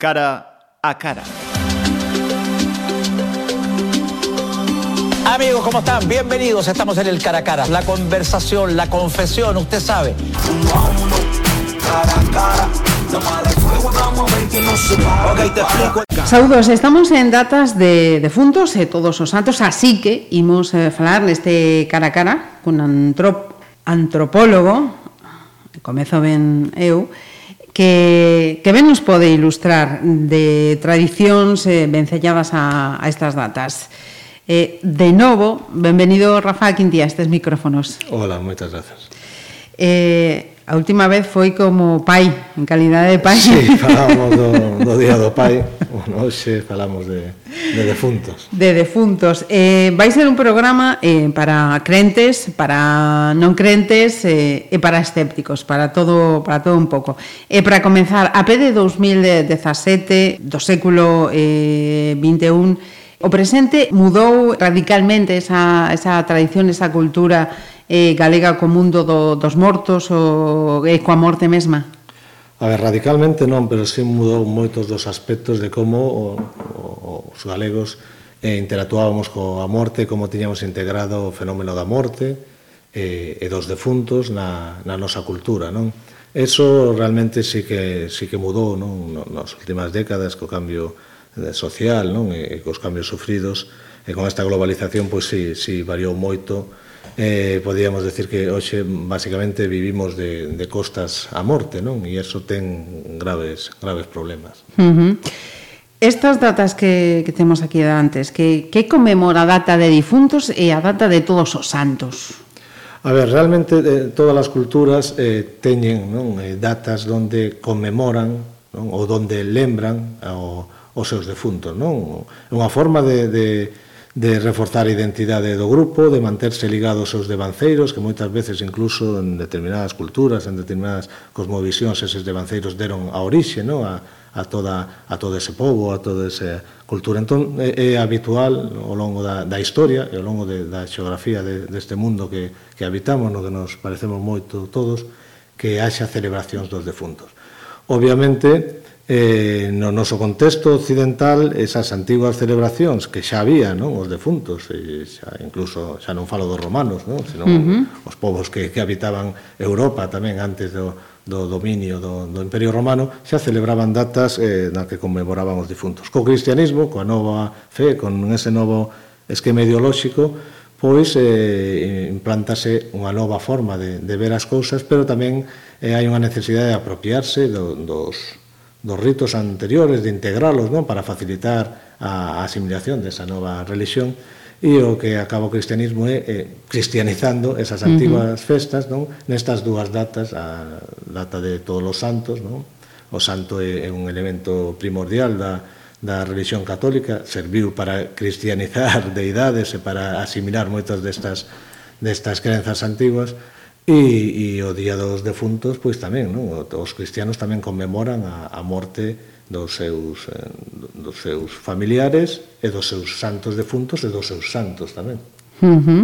Cara a cara. Amigos, ¿cómo están? Bienvenidos. Estamos en el cara a cara. La conversación, la confesión, usted sabe. Ok, te explico. Saúdos, estamos en datas de defuntos e todos os santos, así que imos eh, falar neste cara a cara cun antrop antropólogo, comezo ben eu, que, que ben nos pode ilustrar de tradicións eh, vencelladas a, a estas datas. Eh, de novo, benvenido Rafa Quintía a estes micrófonos. Hola, moitas grazas. Eh, A última vez foi como pai, en calidade de pai. Sí, falamos do, do día do pai, bueno, hoxe falamos de, de defuntos. De defuntos. Eh, vai ser un programa eh, para crentes, para non crentes eh, e para escépticos, para todo, para todo un pouco. E eh, para comenzar, a pé de 2017, do século eh, 21, o presente mudou radicalmente esa, esa tradición, esa cultura eh, galega co mundo do, dos mortos ou e coa morte mesma? A ver, radicalmente non, pero sí mudou moitos dos aspectos de como o, o, os galegos eh, interactuábamos coa morte, como tiñamos integrado o fenómeno da morte eh, e dos defuntos na, na nosa cultura, non? Eso realmente sí que, sí que mudou non? nas últimas décadas co cambio eh, social non? e, e cos cambios sufridos e con esta globalización pois si, si variou moito eh, podíamos decir que hoxe basicamente vivimos de, de costas a morte, non? E eso ten graves graves problemas. Uh -huh. Estas datas que, que temos aquí antes, que, que conmemora a data de difuntos e a data de todos os santos? A ver, realmente eh, todas as culturas eh, teñen non? Eh, datas donde conmemoran non? ou donde lembran ao, os seus defuntos. Non? É unha forma de, de, de reforzar a identidade do grupo, de manterse ligados aos devanceiros, que moitas veces incluso en determinadas culturas, en determinadas cosmovisións, eses devanceiros deron a orixe, non? A, a, toda, a todo ese povo, a toda esa cultura. Entón, é, é habitual ao longo da, da historia e ao longo de, da xeografía de, deste mundo que, que habitamos, no que nos parecemos moito todos, que haxa celebracións dos defuntos. Obviamente, eh, no noso contexto occidental esas antiguas celebracións que xa había, non, os defuntos, e xa, incluso xa non falo dos romanos, non, senón uh -huh. os povos que, que habitaban Europa tamén antes do, do dominio do, do Imperio Romano, xa celebraban datas eh, na que conmemoraban os difuntos. Co cristianismo, coa nova fe, con ese novo esquema ideolóxico, pois eh, implantase unha nova forma de, de ver as cousas, pero tamén eh, hai unha necesidade de apropiarse do, dos, dos ritos anteriores, de integralos, non? para facilitar a asimilación desa nova religión, e o que acaba o cristianismo é eh, cristianizando esas antiguas uh -huh. festas non? nestas dúas datas a data de todos os santos non? o santo é, é un elemento primordial da, da religión católica serviu para cristianizar deidades e para asimilar moitas destas, destas crenzas antiguas E, e o Día dos Defuntos, pois tamén, non? Os cristianos tamén conmemoran a, a morte dos seus, eh, dos seus familiares e dos seus santos defuntos e dos seus santos tamén. Uh -huh.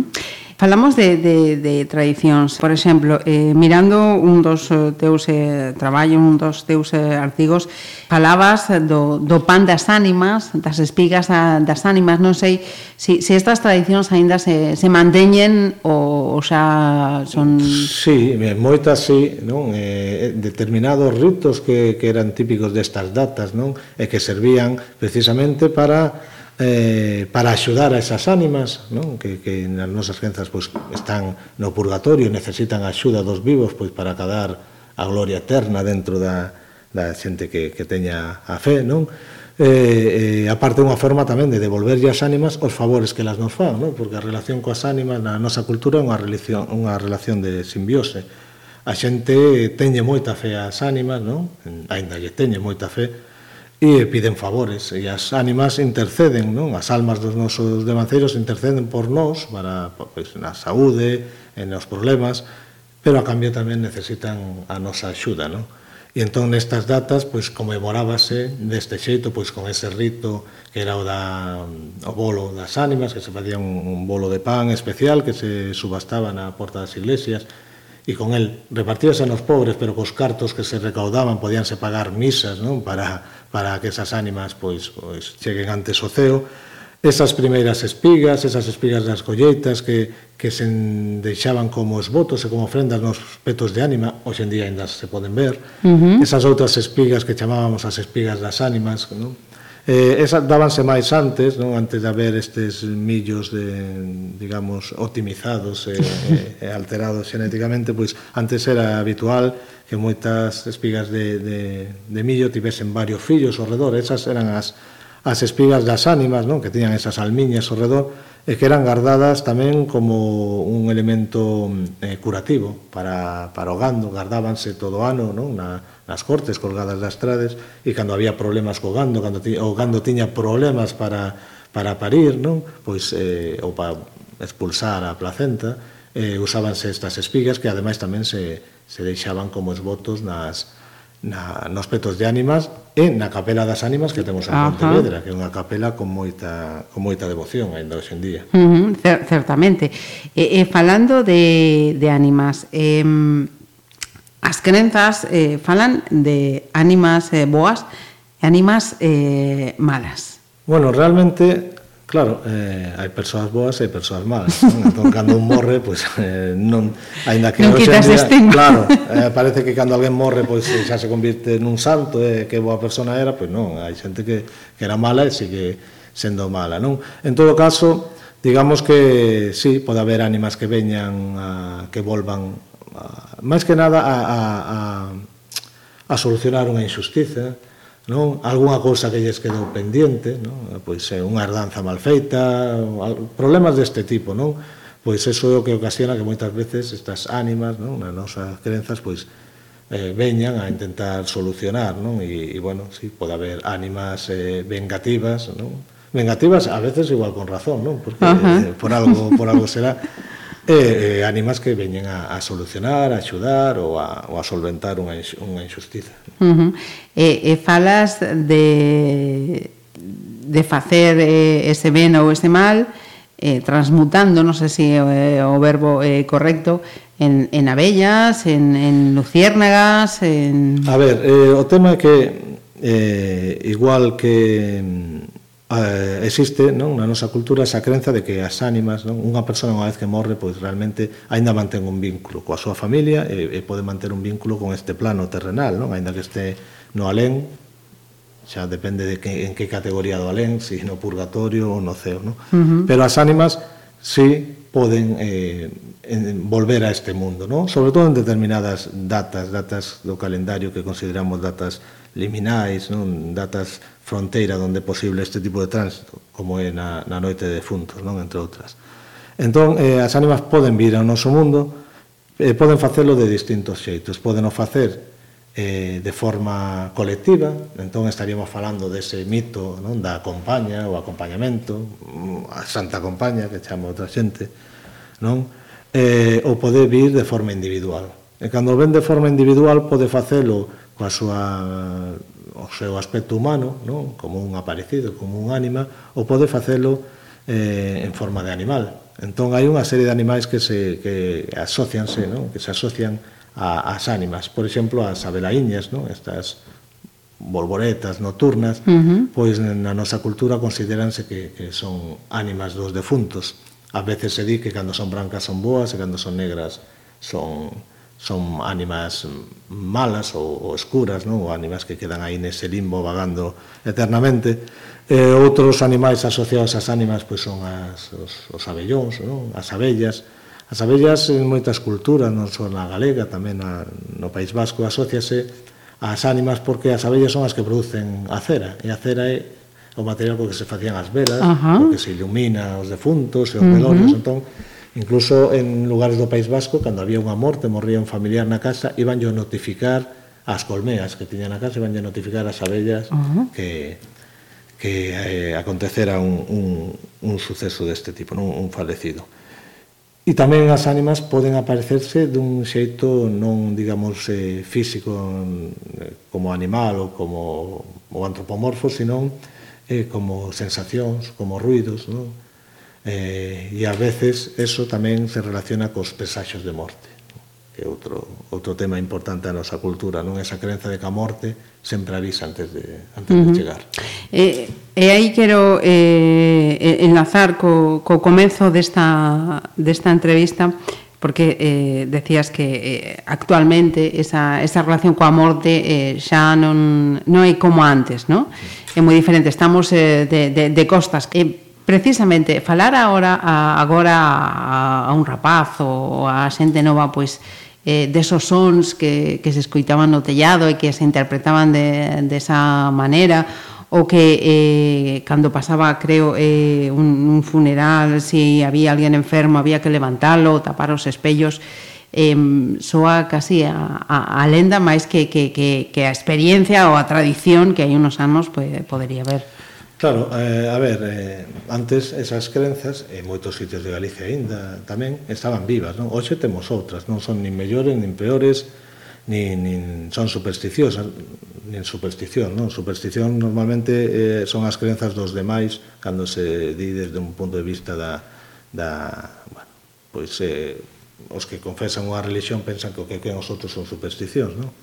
Falamos de, de, de tradicións, por exemplo, eh, mirando un dos eh, teus eh, traballos, un dos teus eh, artigos, falabas do, do pan das ánimas, das espigas a, das ánimas, non sei se, si, se si estas tradicións aínda se, se manteñen ou, ou xa son... Sí, moitas sí, non? Eh, eh, determinados ritos que, que eran típicos destas datas, non? E que servían precisamente para eh, para axudar a esas ánimas non? Que, que nas nosas crenzas pois, están no purgatorio e necesitan a axuda dos vivos pois, para cadar a gloria eterna dentro da, da xente que, que teña a fe non? Eh, eh, aparte unha forma tamén de devolverlle as ánimas os favores que las nos fan non? porque a relación coas ánimas na nosa cultura é unha relación, unha relación de simbiose a xente teñe moita fe ás ánimas non? ainda lle teñe moita fe e piden favores e as ánimas interceden, non? As almas dos nosos devanceiros interceden por nós para pois, na saúde, en os problemas, pero a cambio tamén necesitan a nosa axuda, non? E entón nestas datas pois conmemorábase deste xeito pois con ese rito que era o da o bolo das ánimas, que se facía un, un bolo de pan especial que se subastaba na porta das iglesias e con el repartíase nos pobres, pero cos cartos que se recaudaban podíanse pagar misas, non? Para para que esas ánimas pois, pois cheguen antes o ceo. Esas primeiras espigas, esas espigas das colleitas que, que se deixaban como os votos e como ofrendas nos petos de ánima, hoxe en día ainda se poden ver. Uh -huh. Esas outras espigas que chamábamos as espigas das ánimas, non? Eh, esa dábanse máis antes, non? antes de haber estes millos de, digamos, optimizados e, e alterados xenéticamente, pois antes era habitual que moitas espigas de, de, de millo tivesen varios fillos ao redor, esas eran as, as espigas das ánimas, non? que tiñan esas almiñas ao redor, e que eran guardadas tamén como un elemento eh, curativo para, para o gando, guardábanse todo o ano non? Na, nas cortes colgadas das trades e cando había problemas co gando, cando ti, o gando tiña problemas para, para parir, non? pois eh, ou para expulsar a placenta, eh, usábanse estas espigas que ademais tamén se, se deixaban como esbotos nas, na, nos petos de ánimas e na capela das ánimas que temos en Pontevedra, que é unha capela con moita con moita devoción aínda hoxe en día. Uh -huh, cer certamente. E, e falando de de ánimas, eh as crenzas eh falan de ánimas eh, boas e ánimas eh malas. Bueno, realmente Claro, eh, hai persoas boas e persoas malas, non? Entón, cando un morre, pois, eh, non, ainda que... Non quitas día, estima. Claro, eh, parece que cando alguén morre, pois, xa se convirte nun santo, eh, que boa persona era, pois non, hai xente que, que era mala e sigue sendo mala, non? En todo caso, digamos que sí, pode haber ánimas que veñan, a, que volvan, a, máis que nada, a, a, a, a solucionar unha injustiza, non? Alguna cousa que lles quedou pendiente, non? Ah, pois é unha herdanza mal feita, problemas deste tipo, non? Pois eso é o que ocasiona que moitas veces estas ánimas, non? Nas nosas crenzas, pois eh, veñan a intentar solucionar, non? E, e bueno, si sí, pode haber ánimas eh, vengativas, non? Vengativas a veces igual con razón, non? Porque uh -huh. eh, por algo por algo será e, e ánimas que veñen a, a solucionar, a axudar ou a, ou a solventar unha, unha injustiza. Uh -huh. e, e falas de, de facer eh, ese ben ou ese mal eh, transmutando, non sei se é eh, o verbo eh, correcto, en, en abellas, en, en luciérnagas, en... A ver, eh, o tema é que eh, igual que eh, existe non na nosa cultura esa crenza de que as ánimas, non? unha persona unha vez que morre, pois realmente aínda mantén un vínculo coa súa familia e, e pode manter un vínculo con este plano terrenal, non? Aínda que este no alén, xa depende de que, en que categoría do alén, se si no purgatorio ou no ceo, non? Uh -huh. Pero as ánimas si sí, poden eh, volver a este mundo, non? sobre todo en determinadas datas, datas do calendario que consideramos datas liminais, non? datas fronteira onde é posible este tipo de tránsito, como é na, na noite de defuntos, non? entre outras. Entón, eh, as ánimas poden vir ao noso mundo, eh, poden facelo de distintos xeitos, poden o facer eh, de forma colectiva, entón estaríamos falando dese mito non da compaña ou acompañamento, mm, a santa compaña que chama outra xente, non? Eh, ou pode vir de forma individual. E cando ven de forma individual pode facelo coa súa o seu aspecto humano, non? como un aparecido, como un ánima, ou pode facelo eh, en forma de animal. Entón hai unha serie de animais que se que asocianse, non? que se asocian a, as ánimas. Por exemplo, as abelaiñas, non? estas bolboretas nocturnas, uh -huh. pois na nosa cultura consideranse que, que son ánimas dos defuntos. A veces se di que cando son brancas son boas e cando son negras son son ánimas malas ou, ou escuras, non? ou ánimas que quedan aí nese limbo vagando eternamente. E outros animais asociados ás ánimas pois son as, os, os abellóns, non? as abellas, As abellas en moitas culturas, non só na galega, tamén na, no País Vasco, asociase ás ánimas porque as abellas son as que producen a cera, e a cera é o material co que se facían as velas, Ajá. o que se ilumina os defuntos e os velorios, uh -huh. entón, incluso en lugares do País Vasco, cando había unha morte, morría un familiar na casa, iban yo notificar as colmeas que tiñan na casa iban a notificar as abellas uh -huh. que que eh, acontecera un, un, un suceso deste tipo, non un, un falecido. E tamén as ánimas poden aparecerse dun xeito non, digamos, eh, físico mm, como animal ou como o antropomorfo, senón eh, como sensacións, como ruidos, non? Eh, e a veces eso tamén se relaciona cos pesaxos de morte, que é outro, outro tema importante da nosa cultura, non esa creenza de que a morte sempre avisa antes de, antes uh -huh. de chegar. E, e aí quero eh, enlazar co, co comezo desta, desta entrevista porque eh, decías que eh, actualmente esa, esa relación coa morte eh, xa non, non é como antes, non? É moi diferente, estamos eh, de, de, de costas. Eh, precisamente, falar agora a, agora a, a un rapaz ou a xente nova, pois, pues, eh, desos sons que, que se escoitaban no tellado e que se interpretaban de, de esa maneira o que eh, cando pasaba, creo, eh, un, un funeral, se si había alguén enfermo, había que levantalo, tapar os espellos, eh, soa casi a, a, a lenda máis que, que, que, que a experiencia ou a tradición que hai unos anos pues, podería haber. Claro, eh, a ver, eh, antes esas crenzas, en moitos sitios de Galicia ainda tamén, estaban vivas, non? Hoxe temos outras, non son nin mellores, nin peores, nin, nin son supersticiosas, nin superstición, non? Superstición normalmente eh, son as crenzas dos demais cando se di desde un punto de vista da, da bueno, pois eh, os que confesan unha religión pensan que o que creen os outros son supersticións, non?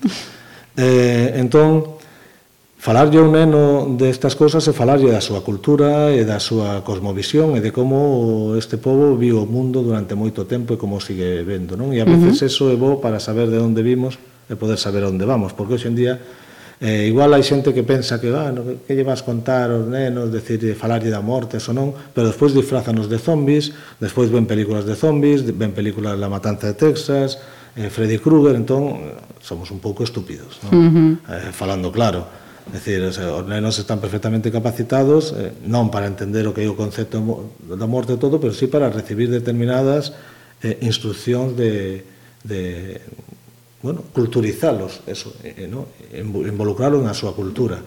Eh, entón, falarlle a un neno destas cousas e falarlle da súa cultura e da súa cosmovisión e de como este povo viu o mundo durante moito tempo e como sigue vendo, non? E a veces uh -huh. eso é bo para saber de onde vimos e poder saber onde vamos, porque hoxe en día eh, igual hai xente que pensa que, ah, no, que lle vas contar aos nenos, decir, falarlle da morte, eso non, pero despois disfrazanos de zombies, despois ven películas de zombies, ven películas La Matanza de Texas, eh, Freddy Krueger, entón somos un pouco estúpidos, non? Uh -huh. eh, falando claro É dicir, os nenos están perfectamente capacitados, eh, non para entender o que é o concepto da morte e todo, pero sí para recibir determinadas eh, instruccións de, de bueno, culturizalos, eso, eh, eh no? involucralo na súa cultura.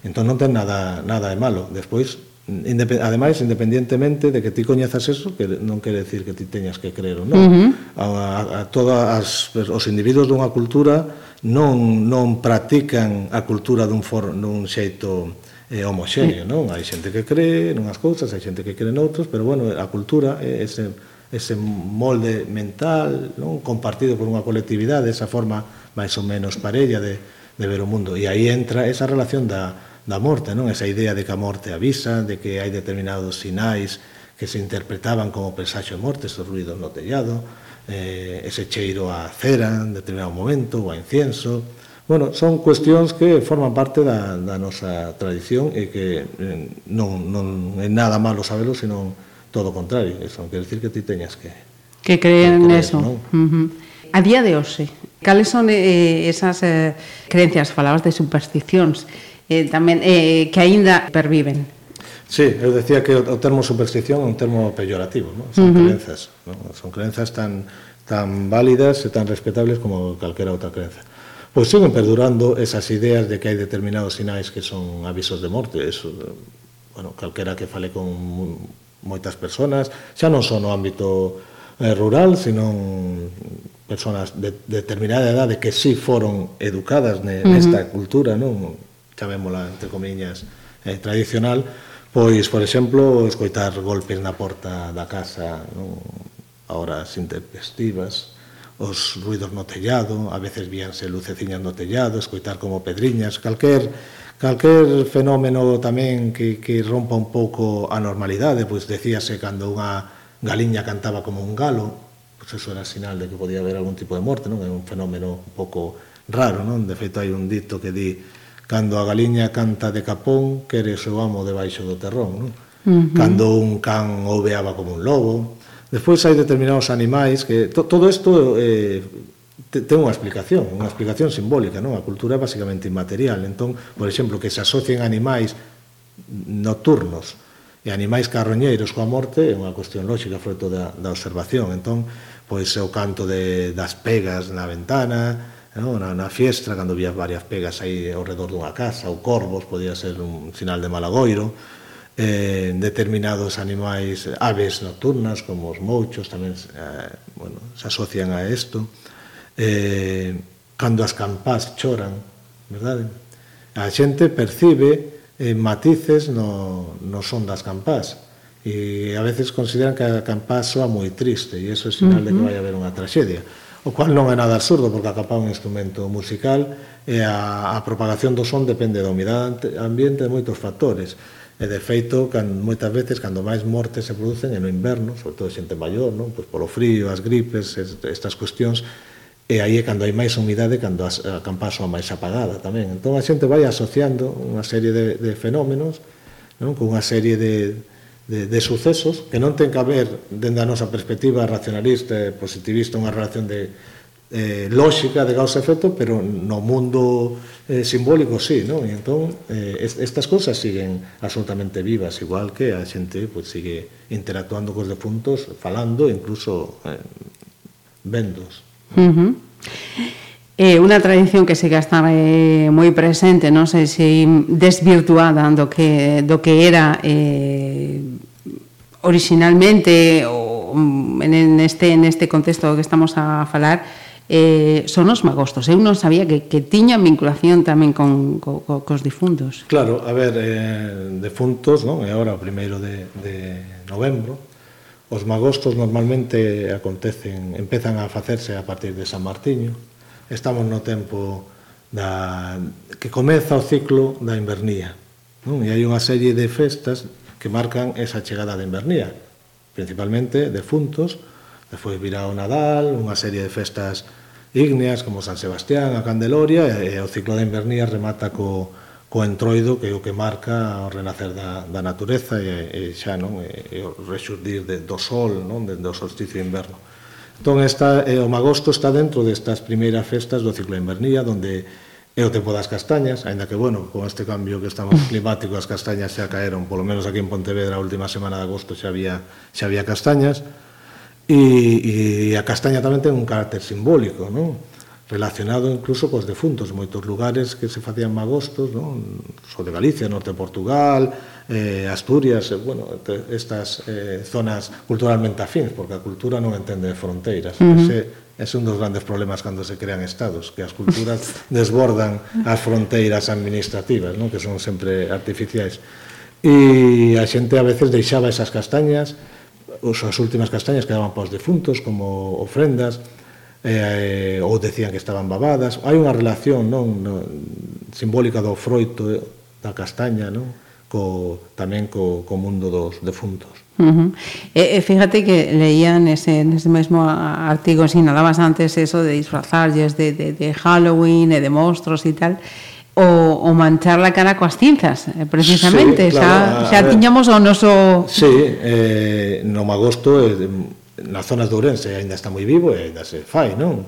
Entón non ten nada, nada de malo. Despois, independ, ademais, independientemente de que ti coñezas eso, que non quere decir que ti teñas que creer ou non. Uh -huh a, a todas os individuos dunha cultura non, non practican a cultura dun, for, dun xeito eh, homoxéneo, mm. non? Hai xente que cree nunhas cousas, hai xente que cree noutros, pero bueno, a cultura é ese, ese molde mental, non? Compartido por unha colectividade, esa forma máis ou menos parella de, de ver o mundo. E aí entra esa relación da, da morte, non? Esa idea de que a morte avisa, de que hai determinados sinais que se interpretaban como presaxo morte, esos ruidos no tellado, eh, ese cheiro a cera en determinado momento, ou a incienso. Bueno, son cuestións que forman parte da, da nosa tradición e que eh, non, non é nada malo sabelo, senón todo o contrario. Eso non quer decir que ti teñas que... Que creen en eso. ¿no? Uh -huh. A día de hoxe, cales son eh, esas eh, creencias, falabas de supersticións, eh, tamén eh, que aínda perviven? Sí, eu decía que o termo superstición é un termo peyorativo, ¿no? son uh -huh. crenzas, ¿no? son crenzas tan, tan válidas e tan respetables como calquera outra crenza. Pois siguen perdurando esas ideas de que hai determinados sinais que son avisos de morte, eso, bueno, calquera que fale con moitas personas, xa non son no ámbito eh, rural, sino personas de determinada edade que sí foron educadas ne, uh -huh. nesta cultura, non? chamémola entre comiñas, eh, tradicional, Pois, por exemplo, escoitar golpes na porta da casa non? a horas intempestivas, os ruidos no tellado, a veces víanse luceciñas no tellado, escoitar como pedriñas, calquer calquer fenómeno tamén que, que rompa un pouco a normalidade, pois decíase cando unha galiña cantaba como un galo, pois eso era sinal de que podía haber algún tipo de morte, non? É un fenómeno un pouco raro, non? De feito hai un dito que di Cando a galiña canta de capón, quere o seu amo debaixo do terrón, non? Uh -huh. Cando un can oveaba como un lobo. Despois hai determinados animais que... To, todo isto eh, ten unha explicación, unha explicación simbólica, non? A cultura é basicamente inmaterial. Entón, por exemplo, que se asocien animais nocturnos e animais carroñeiros coa morte é unha cuestión lógica fruto da, da observación. Entón, pois o canto de, das pegas na ventana, non? Na, na fiestra, cando vías varias pegas aí ao redor dunha casa, ou corvos, podía ser un sinal de malagoiro, eh, determinados animais, aves nocturnas, como os mouchos, tamén eh, bueno, se asocian a isto, eh, cando as campás choran, verdade? A xente percibe eh, matices no, no son das campás, e a veces consideran que a campá soa moi triste, e iso é sinal uh -huh. de que vai haber unha traxedia o cual non é nada absurdo porque acapar un instrumento musical e a, a propagación do son depende da humidade ambiente de moitos factores e de feito can, moitas veces cando máis mortes se producen en o inverno sobre todo xente maior, non? Pois polo frío, as gripes, estas cuestións e aí é cando hai máis humidade cando as, a campa soa máis apagada tamén entón a xente vai asociando unha serie de, de fenómenos non? con unha serie de, de, de sucesos que non ten que haber dende a nosa perspectiva racionalista e positivista unha relación de eh, lógica de causa efecto pero no mundo eh, simbólico sí non? E entón eh, estas cousas siguen absolutamente vivas igual que a xente pues, sigue interactuando cos defuntos falando incluso eh, vendos uh -huh. Eh, unha tradición que se que está eh, moi presente, non sei se desvirtuada do que, do que era eh, originalmente ou mm, en, este, en este contexto que estamos a falar, eh, son os magostos. Eu non sabía que, que tiñan vinculación tamén con, co, co, cos difuntos. Claro, a ver, eh, defuntos, non? É eh, agora o primeiro de, de novembro, Os magostos normalmente acontecen, empezan a facerse a partir de San Martiño, estamos no tempo da, que comeza o ciclo da invernía. Non? E hai unha serie de festas que marcan esa chegada da invernía, principalmente de funtos, despois virá o Nadal, unha serie de festas ígneas como San Sebastián, a Candeloria, e, o ciclo da invernía remata co, co entroido que é o que marca o renacer da, da natureza e, e xa non e, e o rexurdir de, do sol, non, de, do solsticio de inverno. Entón, esta, eh, o Magosto está dentro destas primeiras festas do ciclo invernía, onde é o tempo das castañas, aínda que, bueno, con este cambio que estamos climático, as castañas xa caeron, polo menos aquí en Pontevedra, a última semana de agosto xa había, xa había castañas, e, e a castaña tamén ten un carácter simbólico, non? relacionado incluso cos defuntos, moitos lugares que se facían magostos, non? So de Galicia, norte de Portugal, eh, Asturias, eh, bueno, estas eh, zonas culturalmente afins, porque a cultura non entende de fronteiras. Uh -huh. Ese é un dos grandes problemas cando se crean estados, que as culturas desbordan as fronteiras administrativas, non? que son sempre artificiais. E a xente a veces deixaba esas castañas, ou as últimas castañas que daban para os defuntos como ofrendas, eh, ou decían que estaban babadas. Hai unha relación non no, simbólica do froito da castaña, non? Co, tamén co, co mundo dos defuntos. Uh -huh. e, e fíjate que leía nese, nese mesmo artigo, sinalabas antes eso de disfrazarlles de, de, de Halloween e de monstruos e tal, o, o manchar la cara coas cinzas, eh, precisamente, sí, claro, xa, xa tiñamos o noso... Sí, eh, no magosto... Eh, nas zonas de Ourense aínda está moi vivo e aínda se fai, non?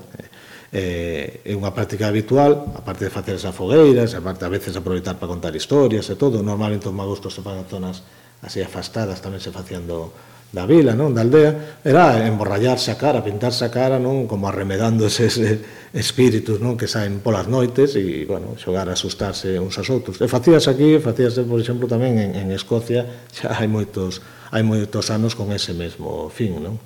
Eh, é unha práctica habitual, a parte de facer esas fogueiras, a parte a veces aproveitar para contar historias e todo, normalmente os magostos se fan en zonas así afastadas, tamén se facendo da vila, non, da aldea, era emborrallarse a cara, pintarse a cara, non, como arremedando eses espíritus, non, que saen polas noites e, bueno, xogar a asustarse uns aos outros. E facías aquí, facíase, por exemplo, tamén en, en Escocia, xa hai moitos hai moitos anos con ese mesmo fin, non?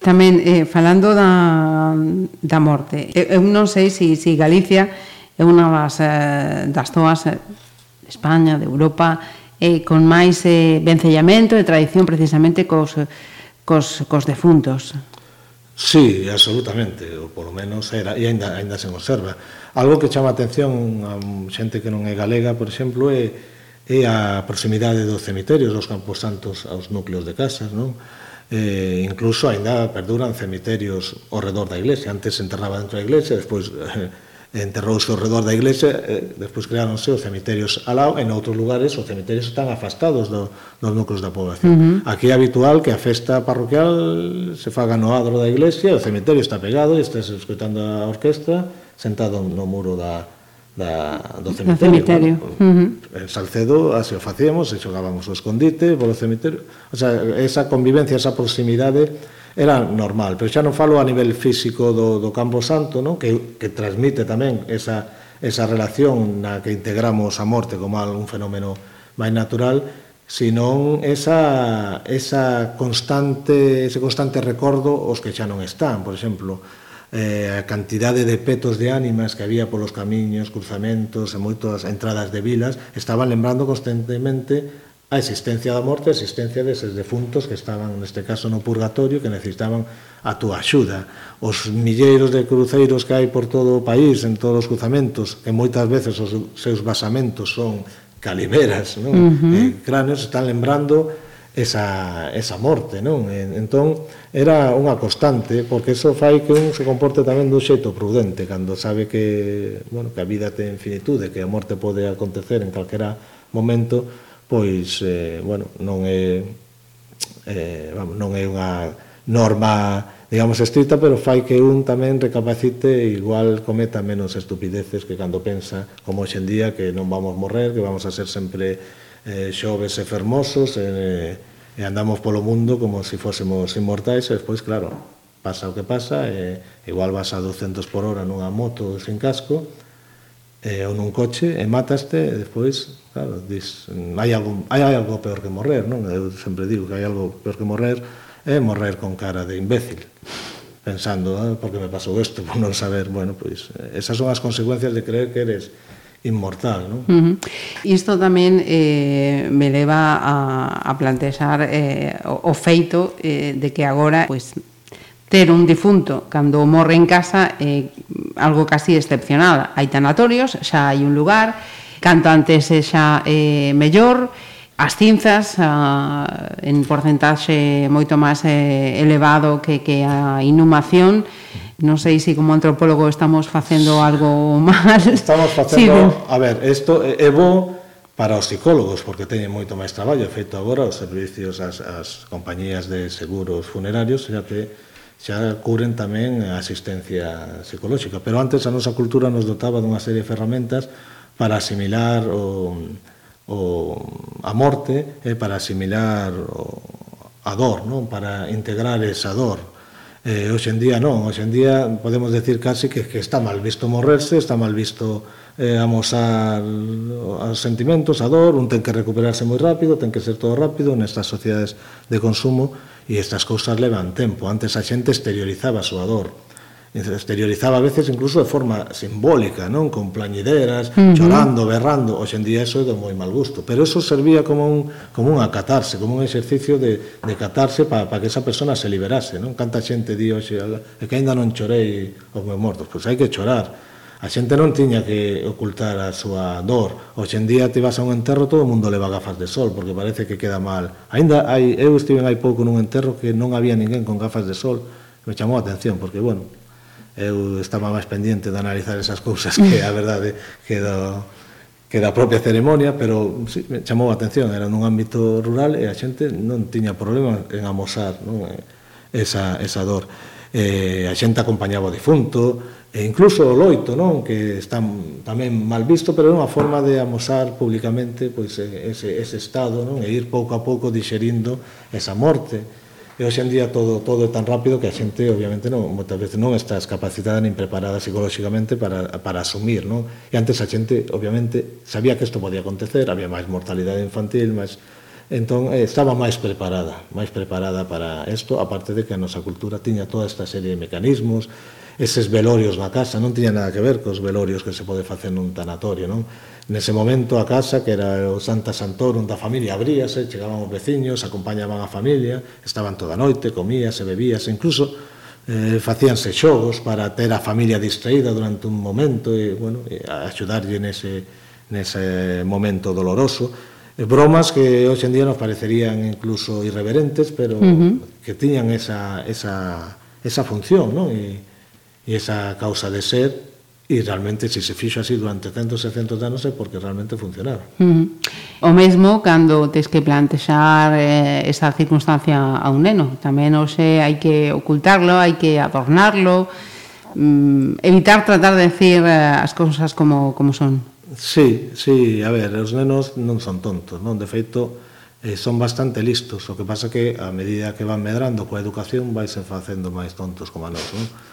Tamén, eh, falando da, da morte, eu non sei se si, si Galicia é unha das, eh, das zoas eh, de España, de Europa, eh, con máis eh, vencellamento e tradición precisamente cos, cos, cos defuntos. Sí, absolutamente, ou polo menos era, e ainda, ainda se conserva. Algo que chama a atención a xente que non é galega, por exemplo, é, é a proximidade dos cemiterios, dos campos santos aos núcleos de casas, non? eh, incluso ainda perduran cemiterios ao redor da iglesia. Antes se enterraba dentro da iglesia, despois eh, enterrouse ao redor da iglesia, eh, despois creáronse os cemiterios al lado, en outros lugares os cemiterios están afastados do, dos núcleos da población. Uh -huh. Aquí é habitual que a festa parroquial se faga no adro da iglesia, o cemiterio está pegado, e estás escutando a orquesta sentado no muro da, da, do cemiterio. Cemiterio. Bueno, uh eh, -huh. Salcedo, así o facíamos, e xogábamos o escondite polo cemiterio. O sea, esa convivencia, esa proximidade era normal, pero xa non falo a nivel físico do, do Campo Santo, no? Que, que transmite tamén esa, esa relación na que integramos a morte como un fenómeno máis natural, senón esa, esa constante, ese constante recordo os que xa non están, por exemplo, eh, a cantidade de petos de ánimas que había polos camiños, cruzamentos e moitas entradas de vilas, estaban lembrando constantemente a existencia da morte, a existencia deses defuntos que estaban, neste caso, no purgatorio, que necesitaban a túa axuda. Os milleiros de cruceiros que hai por todo o país, en todos os cruzamentos, que moitas veces os seus basamentos son calimeras, non? Uh -huh. eh, cráneos, están lembrando esa, esa morte, non? E, entón, era unha constante, porque eso fai que un se comporte tamén dun xeito prudente, cando sabe que, bueno, que a vida ten finitude, que a morte pode acontecer en calquera momento, pois, eh, bueno, non é, eh, vamos, non é unha norma, digamos, estrita, pero fai que un tamén recapacite e igual cometa menos estupideces que cando pensa, como hoxendía, que non vamos morrer, que vamos a ser sempre eh, xoves e fermosos e, e andamos polo mundo como se si fósemos inmortais e despois, claro, pasa o que pasa e igual vas a 200 por hora nunha moto sen casco e, ou nun coche e mataste e despois, claro, dis, hai algo, hai algo peor que morrer, non? Eu sempre digo que hai algo peor que morrer é morrer con cara de imbécil pensando, ah, por que me pasou isto, por non saber, bueno, pois, esas son as consecuencias de creer que eres inmortal. Non? Uh -huh. Isto tamén eh, me leva a, a plantexar eh, o, o feito eh, de que agora pois, ter un difunto cando morre en casa é eh, algo casi excepcional. Hai tanatorios, xa hai un lugar, canto antes xa é eh, mellor, As cinzas a, en porcentaxe moito máis eh, elevado que, que a inhumación. non sei se si como antropólogo estamos facendo algo mal. Estamos facendo, sí, a ver, isto é bo para os psicólogos porque teñen moito máis traballo. Feito agora os servicios as, as compañías de seguros funerarios xa que xa cubren tamén a asistencia psicolóxica. Pero antes a nosa cultura nos dotaba dunha serie de ferramentas para asimilar o, o, a morte é para asimilar o, a dor, non? para integrar esa dor. Eh, hoxe en día non, hoxe en día podemos decir casi que, que está mal visto morrerse, está mal visto eh, amosar os sentimentos, a dor, un ten que recuperarse moi rápido, ten que ser todo rápido nestas sociedades de consumo e estas cousas levan tempo. Antes a xente exteriorizaba a súa dor, exteriorizaba a veces incluso de forma simbólica, non con plañideras, uh -huh. chorando, berrando. Hoxe en día eso é de moi mal gusto, pero eso servía como un como unha catarse, como un exercicio de, de catarse para pa que esa persona se liberase, non? Canta xente di hoxe é que aínda non chorei os meus mortos, pois hai que chorar. A xente non tiña que ocultar a súa dor. Hoxe en día te vas a un enterro, todo o mundo leva gafas de sol, porque parece que queda mal. Ainda hai, eu estive hai pouco nun enterro que non había ninguén con gafas de sol, me chamou a atención, porque, bueno, eu estaba máis pendiente de analizar esas cousas que a verdade que do, que da propia ceremonia, pero sí, me chamou a atención, era nun ámbito rural e a xente non tiña problema en amosar non? Eh, esa, esa dor. Eh, a xente acompañaba o difunto, e incluso o loito, non? que está tamén mal visto, pero é unha forma de amosar publicamente pois, eh, ese, ese estado non? e ir pouco a pouco dixerindo esa morte E hoxe en día todo, todo é tan rápido que a xente, obviamente, non, moitas veces non estás capacitada nin preparada psicolóxicamente para, para asumir, non? E antes a xente, obviamente, sabía que isto podía acontecer, había máis mortalidade infantil, máis... Entón, eh, estaba máis preparada, máis preparada para isto, aparte de que a nosa cultura tiña toda esta serie de mecanismos, eses velorios na casa, non tiña nada que ver cos velorios que se pode facer nun tanatorio, non? Nese momento a casa, que era o Santa Santorum da familia, abríase, chegaban os veciños, acompañaban a familia, estaban toda a noite, comíase, bebíase, incluso eh, facíanse xogos para ter a familia distraída durante un momento e, bueno, e axudarlle nese, nese momento doloroso eh, bromas que hoxe en día nos parecerían incluso irreverentes, pero uh -huh. que tiñan esa, esa, esa función, non? E, esa causa de ser e realmente se se fixo así durante 100 600 anos é porque realmente funcionaba. Mm. O mesmo cando tes que plantexar eh, esa circunstancia a un neno, tamén hoxe hai que ocultarlo, hai que adornarlo, mm, evitar tratar de decir eh, as cousas como, como son. Sí, sí, a ver, os nenos non son tontos, non? De feito, eh, son bastante listos, o que pasa que a medida que van medrando coa educación vais facendo máis tontos como a nós, non?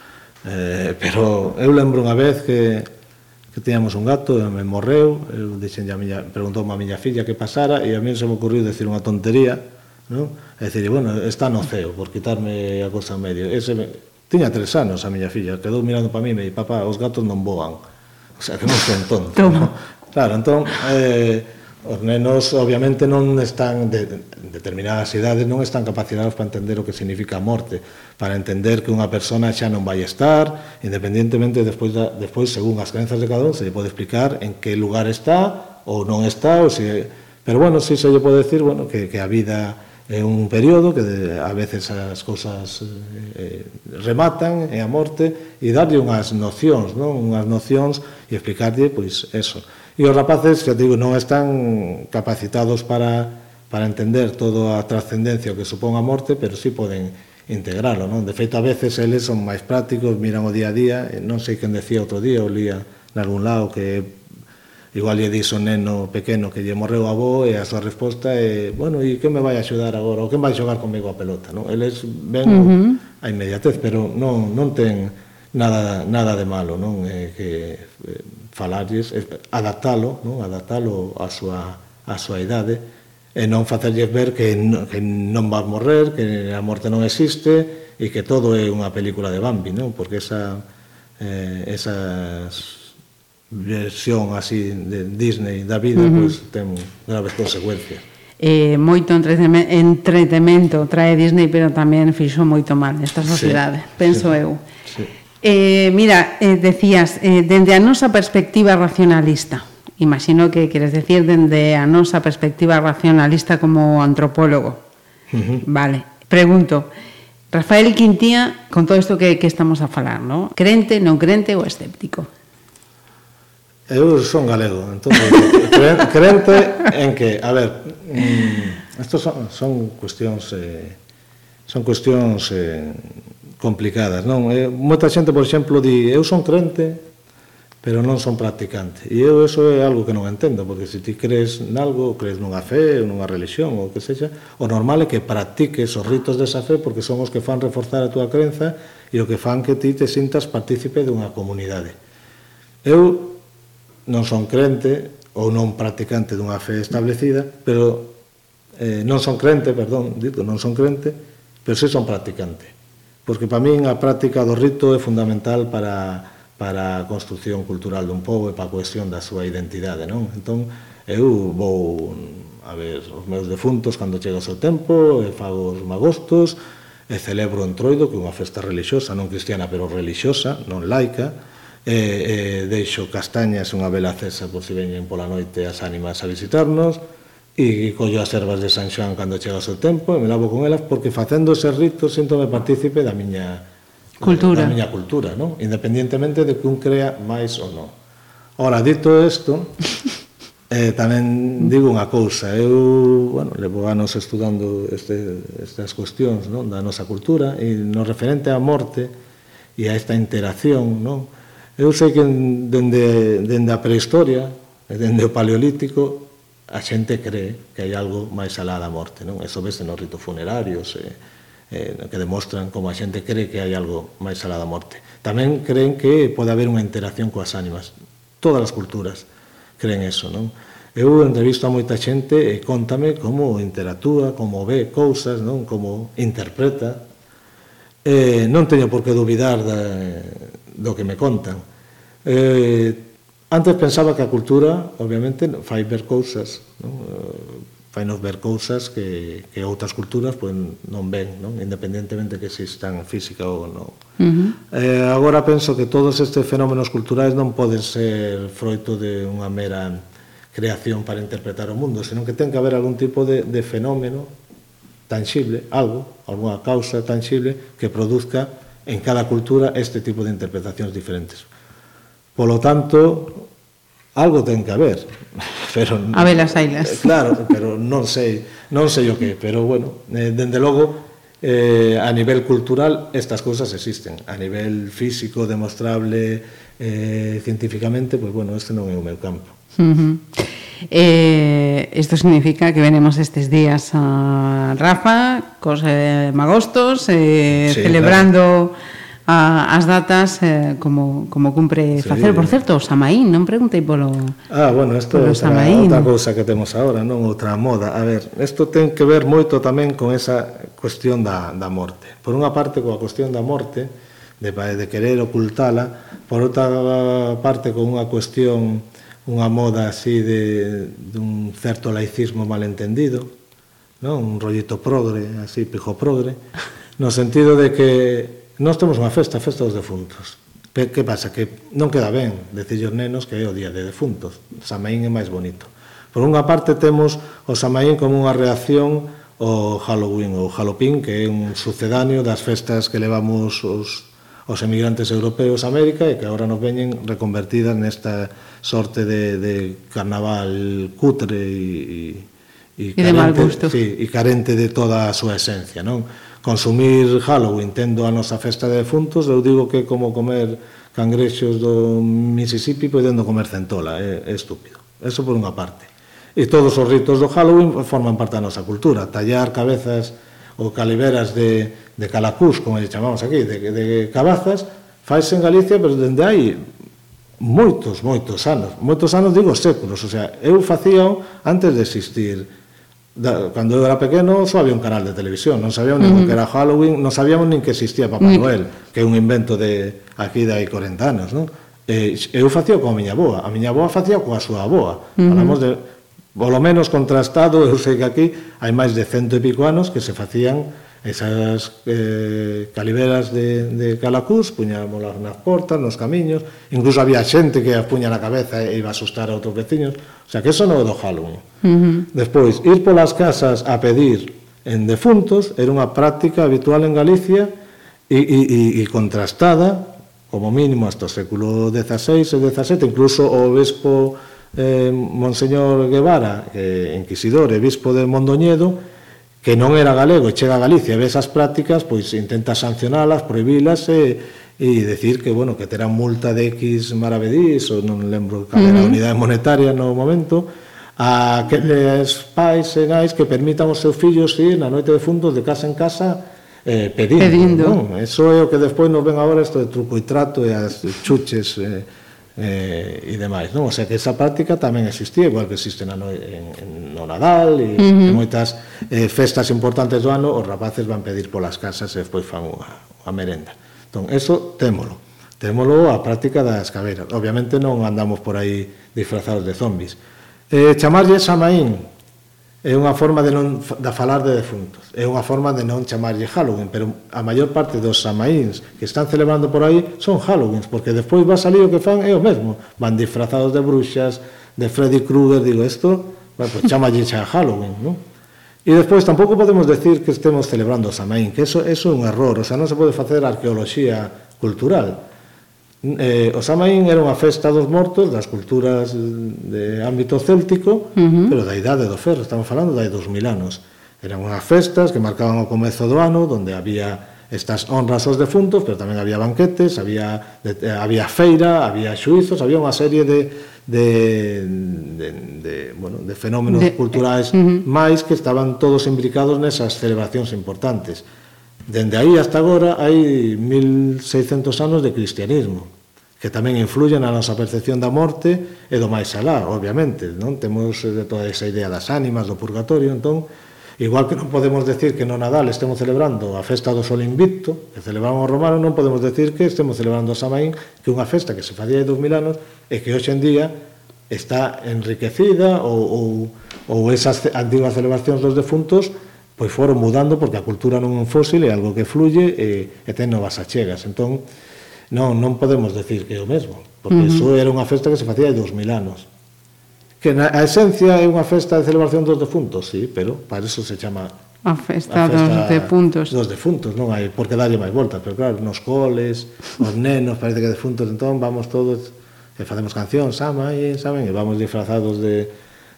Eh, pero eu lembro unha vez que, que teñamos un gato e me morreu, eu dixen a miña, preguntou a miña filla que pasara e a mí se me ocurriu decir unha tontería, non? E dicir, bueno, está no ceo, por quitarme a cosa en medio. Ese me... Tiña tres anos a miña filla, quedou mirando para mí e me di, papá, os gatos non voan. O sea, que non son tontos, non? Claro, entón, eh, Os nenos obviamente non están de, en determinadas idades non están capacitados para entender o que significa a morte, para entender que unha persona xa non vai estar, independentemente despois da, despois según as crenzas de cada un se lle pode explicar en que lugar está ou non está, ou se pero bueno, si se lle pode decir, bueno, que que a vida é un período que de, a veces as cousas eh, eh rematan e a morte e darlle unhas nocións, non? Unhas nocións e explicarlle pois eso. E os rapaces, que digo, non están capacitados para, para entender toda a trascendencia que supón a morte, pero sí poden integralo, non? De feito, a veces eles son máis prácticos, miran o día a día, non sei quen decía outro día, o lía algún lado que igual lle dixo un neno pequeno que lle morreu a avó e a súa resposta é, bueno, e que me vai axudar agora? Ou quen vai xogar comigo a pelota? Non? Eles ven uh -huh. a inmediatez, pero non, non ten nada, nada de malo, non? É que eh, falarlles, adaptalo, non? adaptalo a súa, a súa idade, e non facerlles ver que non, que non vas morrer, que a morte non existe e que todo é unha película de Bambi, non? Porque esa, eh, esas versión así de Disney da vida, uh -huh. pois pues, ten graves consecuencias. Eh, moito entretemento trae Disney, pero tamén fixo moito mal nesta sociedade, sí, penso sí. eu. Sí. Eh, mira, eh, decías, eh, dende a nosa perspectiva racionalista, imagino que queres decir dende a nosa perspectiva racionalista como antropólogo. Uh -huh. Vale, pregunto, Rafael Quintía, con todo isto que, que estamos a falar, no? crente, non crente ou escéptico? Eu son galego, entón, crente en que, a ver, mm, estos son, son cuestións, eh, son cuestións eh, complicadas, non? Eh, moita xente, por exemplo, di, eu son crente, pero non son practicante. E eu eso é algo que non entendo, porque se ti crees nalgo, crees nunha fe, ou nunha religión, ou que sexa, o normal é que practiques os ritos desa fe, porque son os que fan reforzar a túa crenza e o que fan que ti te sintas partícipe dunha comunidade. Eu non son crente ou non practicante dunha fe establecida, pero eh, non son crente, perdón, dito, non son crente, pero sí son practicante porque para min a práctica do rito é fundamental para para a construción cultural dun pobo e para a cohesión da súa identidade, non? Entón, eu vou a ver os meus defuntos cando chega o seu tempo, e fago os magostos, e celebro o entroido, que é unha festa religiosa, non cristiana, pero religiosa, non laica, e, e deixo castañas unha vela cesa por si veñen pola noite as ánimas a visitarnos, e collo as ervas de San Xoán cando chega o seu tempo e me lavo con elas porque facendo ese rito síntome partícipe da miña cultura. da miña cultura, non? Independientemente de que un crea máis ou non. Ora, dito isto, eh, tamén digo unha cousa, eu, bueno, levo anos estudando este, estas cuestións non? da nosa cultura e no referente á morte e a esta interacción, non? Eu sei que dende, dende a prehistoria, dende o paleolítico, a xente cree que hai algo máis alá da morte, non? Eso vese nos ritos funerarios, eh, eh, que demostran como a xente cree que hai algo máis alá da morte. Tamén creen que pode haber unha interacción coas ánimas. Todas as culturas creen eso, non? Eu entrevisto a moita xente e contame como interactúa, como ve cousas, non? Como interpreta. Eh, non teño por que dubidar da, do que me contan. Eh, Antes pensaba que a cultura, obviamente, fai ver cousas, non? Eh, fai nos ver cousas que, que outras culturas pues, non ven, non? independentemente que se están física ou non. Uh -huh. eh, agora penso que todos estes fenómenos culturais non poden ser froito de unha mera creación para interpretar o mundo, senón que ten que haber algún tipo de, de fenómeno tangible, algo, alguna causa tangible que produzca en cada cultura este tipo de interpretacións diferentes. Polo tanto, algo ten que haber. Pero, a ver as ailas. Claro, pero non sei, non sei o que, pero bueno, eh, dende logo, eh, a nivel cultural estas cousas existen. A nivel físico, demostrable, eh, científicamente, pois pues, bueno, este non é o meu campo. Uh -huh. Eh, isto significa que venemos estes días a Rafa, cos eh, magostos, eh, sí, celebrando... Claro a, as datas eh, como, como cumpre sí. facer. Por certo, o Samaín, non preguntei polo Ah, bueno, isto é outra cousa que temos agora, non outra moda. A ver, isto ten que ver moito tamén con esa cuestión da, da morte. Por unha parte, coa cuestión da morte, de, de querer ocultala, por outra parte, con unha cuestión unha moda así de, dun certo laicismo malentendido, non? un rollito progre, así pijo progre, no sentido de que Nós temos unha festa, a festa dos defuntos. Pe, que pasa? Que non queda ben decir os nenos que é o día de defuntos. Samaín é máis bonito. Por unha parte temos o Samaín como unha reacción ao Halloween ou Halloween, que é un sucedáneo das festas que levamos os, os emigrantes europeos a América e que agora nos veñen reconvertidas nesta sorte de, de carnaval cutre e, e, e, carente, de mal gusto. Sí, e carente de toda a súa esencia, non? consumir Halloween tendo a nosa festa de defuntos, eu digo que como comer cangrexos do Mississippi pois podendo comer centola, é, é estúpido. Eso por unha parte. E todos os ritos do Halloween forman parte da nosa cultura, tallar cabezas ou caliveras de, de calacús, como lle chamamos aquí, de, de cabazas, faise en Galicia, pero dende hai moitos, moitos anos, moitos anos digo séculos, o sea, eu facía antes de existir Da, cando eu era pequeno só había un canal de televisión, non sabíamos uh -huh. que era Halloween, non sabíamos nin que existía Papá uh -huh. Noel, que é un invento de aquí de hai 40 anos, non? E eu facía coa miña boa, a miña boa facía coa súa boa. Uh -huh. Falamos de polo menos contrastado, eu sei que aquí hai máis de cento e pico anos que se facían esas eh, caliveras de, de calacús puñámolas nas portas, nos camiños, incluso había xente que as puña na cabeza e iba a asustar a outros veciños, o sea que eso non é do Halloween. Uh -huh. Despois, ir polas casas a pedir en defuntos era unha práctica habitual en Galicia e, e, e, e contrastada, como mínimo, hasta o século XVI e XVII, incluso o obispo eh, Monseñor Guevara, eh, inquisidor e bispo de Mondoñedo, que non era galego, e chega a Galicia e ve esas prácticas, pois intenta sancionalas, prohibilas e, e decir que, bueno, que terá multa de X maravedís, ou non lembro cal era a unidade monetaria no momento, a aqueles pais e nais que permitan os seus fillos ir na noite de fundos de casa en casa eh, pedindo. pedindo. Non? Eso é o que despois nos ven agora isto de truco e trato e as chuches... Eh, eh, e demais, non? O sea, que esa práctica tamén existía, igual que existe na no, en, en, no Nadal e uh -huh. en moitas eh, festas importantes do ano, os rapaces van pedir polas casas e despois fan unha, unha merenda. Entón, eso témolo. Témolo a práctica das caveiras. Obviamente non andamos por aí disfrazados de zombis. Eh, chamarlle Samaín, É unha forma de non da falar de defuntos. É unha forma de non chamarlle Halloween, pero a maior parte dos samaíns que están celebrando por aí son Halloweens, porque despois va salir o que fan é o mesmo. Van disfrazados de bruxas, de Freddy Krueger, digo isto, bueno, pues chamalle xa Halloween, non? E despois tampouco podemos decir que estemos celebrando o Samaín, que eso, eso é un error, o sea, non se pode facer arqueoloxía cultural. Eh, o Samaín era unha festa dos mortos das culturas de ámbito céltico, uh -huh. pero da idade do ferro, estamos falando de 2000 anos. Eran unhas festas que marcaban o comezo do ano, onde había estas honras aos defuntos, pero tamén había banquetes, había, de, eh, había feira, había xuizos, había unha serie de, de, de, de, bueno, de fenómenos de, culturais eh, uh -huh. máis que estaban todos imbricados nesas celebracións importantes. Dende aí hasta agora hai 1600 anos de cristianismo, que tamén influyen na nosa percepción da morte e do máis alá, obviamente, non? Temos eh, de toda esa idea das ánimas, do purgatorio, entón, igual que non podemos decir que no Nadal estemos celebrando a festa do Sol Invicto, que celebramos os romanos, non podemos decir que estemos celebrando a Samaín, que é unha festa que se facía hai 2000 anos e que hoxe en día está enriquecida ou, ou, ou esas antiguas celebracións dos defuntos pois foron mudando porque a cultura non é un fósil, é algo que fluye e, e ten novas achegas. Entón, non, non podemos decir que é o mesmo, porque uh -huh. iso era unha festa que se facía hai 2000 anos. Que na, a esencia é unha festa de celebración dos defuntos, sí, pero para eso se chama a festa, a festa dos defuntos. Dos defuntos, non hai por que darlle máis voltas, pero claro, nos coles, os nenos, parece que defuntos, entón vamos todos e facemos cancións, sama, e, saben, e vamos disfrazados de,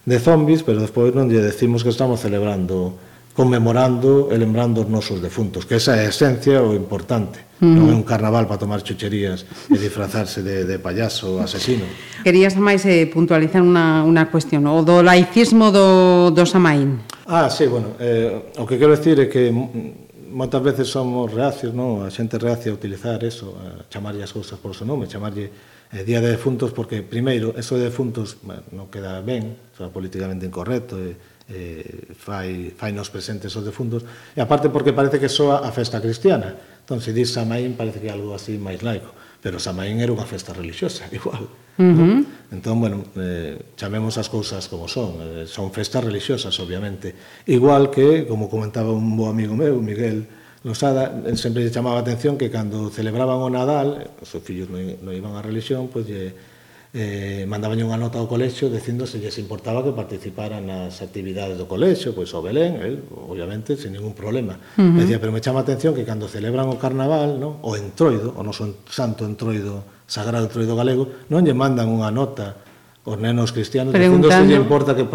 de zombies, pero despois non lle decimos que estamos celebrando conmemorando e lembrando os nosos defuntos, que esa é a esencia o importante. Mm. Non é un carnaval para tomar chucherías e disfrazarse de, de payaso asesino. Querías máis eh, puntualizar unha, unha cuestión, o do laicismo do, do Samaín. Ah, sí, bueno, eh, o que quero decir é que moitas veces somos reacios, non? a xente reacia a utilizar eso, a chamarlle as cousas por o seu nome, chamarlle eh, Día de Defuntos, porque, primeiro, eso de defuntos bueno, non queda ben, o políticamente incorrecto, e, eh, eh, fai, fai nos presentes os defuntos, e aparte porque parece que soa a festa cristiana. Entón, se dis Samaín, parece que é algo así máis laico, pero Samaín era unha festa religiosa, igual. Uh -huh. Entón, bueno, eh, chamemos as cousas como son, eh, son festas religiosas, obviamente. Igual que, como comentaba un bo amigo meu, Miguel, Losada, sempre lle chamaba a atención que cando celebraban o Nadal, os seus fillos non, non iban á religión, pois lle, eh, mandaban unha nota ao colexio dicindo se lles importaba que participaran nas actividades do colexio, pois o Belén, el, obviamente, sen ningún problema. Uh -huh. Decía, pero me chama a atención que cando celebran o carnaval, no? o entroido, o noso santo entroido, sagrado entroido galego, non lle mandan unha nota os nenos cristianos dicindo se lle importa que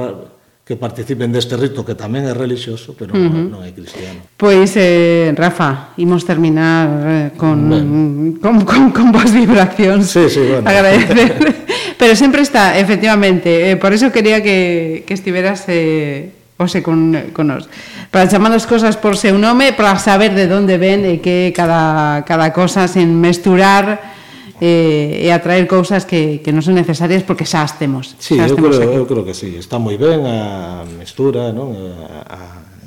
que participen deste rito que tamén é relixioso, pero uh -huh. non é cristiano. Pois eh Rafa, imos terminar eh, con, bueno. con con con boas vibracións. Sí, sí, bueno. Agradecer. pero sempre está, efectivamente, eh, por eso quería que que estiveras eh ose con, con nos para chamar as cosas por seu nome para saber de onde ven e que cada, cada cosa sen mesturar eh, e atraer cousas que, que non son necesarias porque xa as temos. Sí, as temos eu, creo, aquí. eu creo que sí, está moi ben a mestura, non? A, a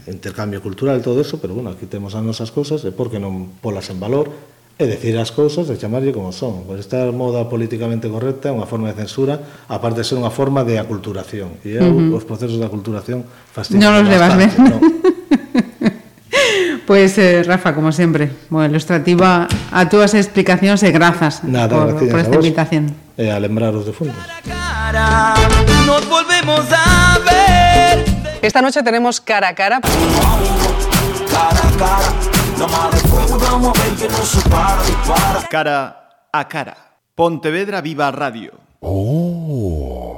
intercambio cultural, todo eso, pero bueno, aquí temos as nosas cousas e por que non polas en valor e decir as cousas e chamarlle como son. Pois esta moda políticamente correcta é unha forma de censura, aparte de ser unha forma de aculturación. E eu, uh -huh. os procesos de aculturación fascinan Non os levas ben. No. Pois, eh, Rafa, como sempre, moi ilustrativa a túas explicacións e grazas Nada, por, por esta invitación. E a lembraros de fondo. Nos volvemos a ver. Esta noche tenemos cara a cara. Cara a cara. Pontevedra Viva Radio. Oh.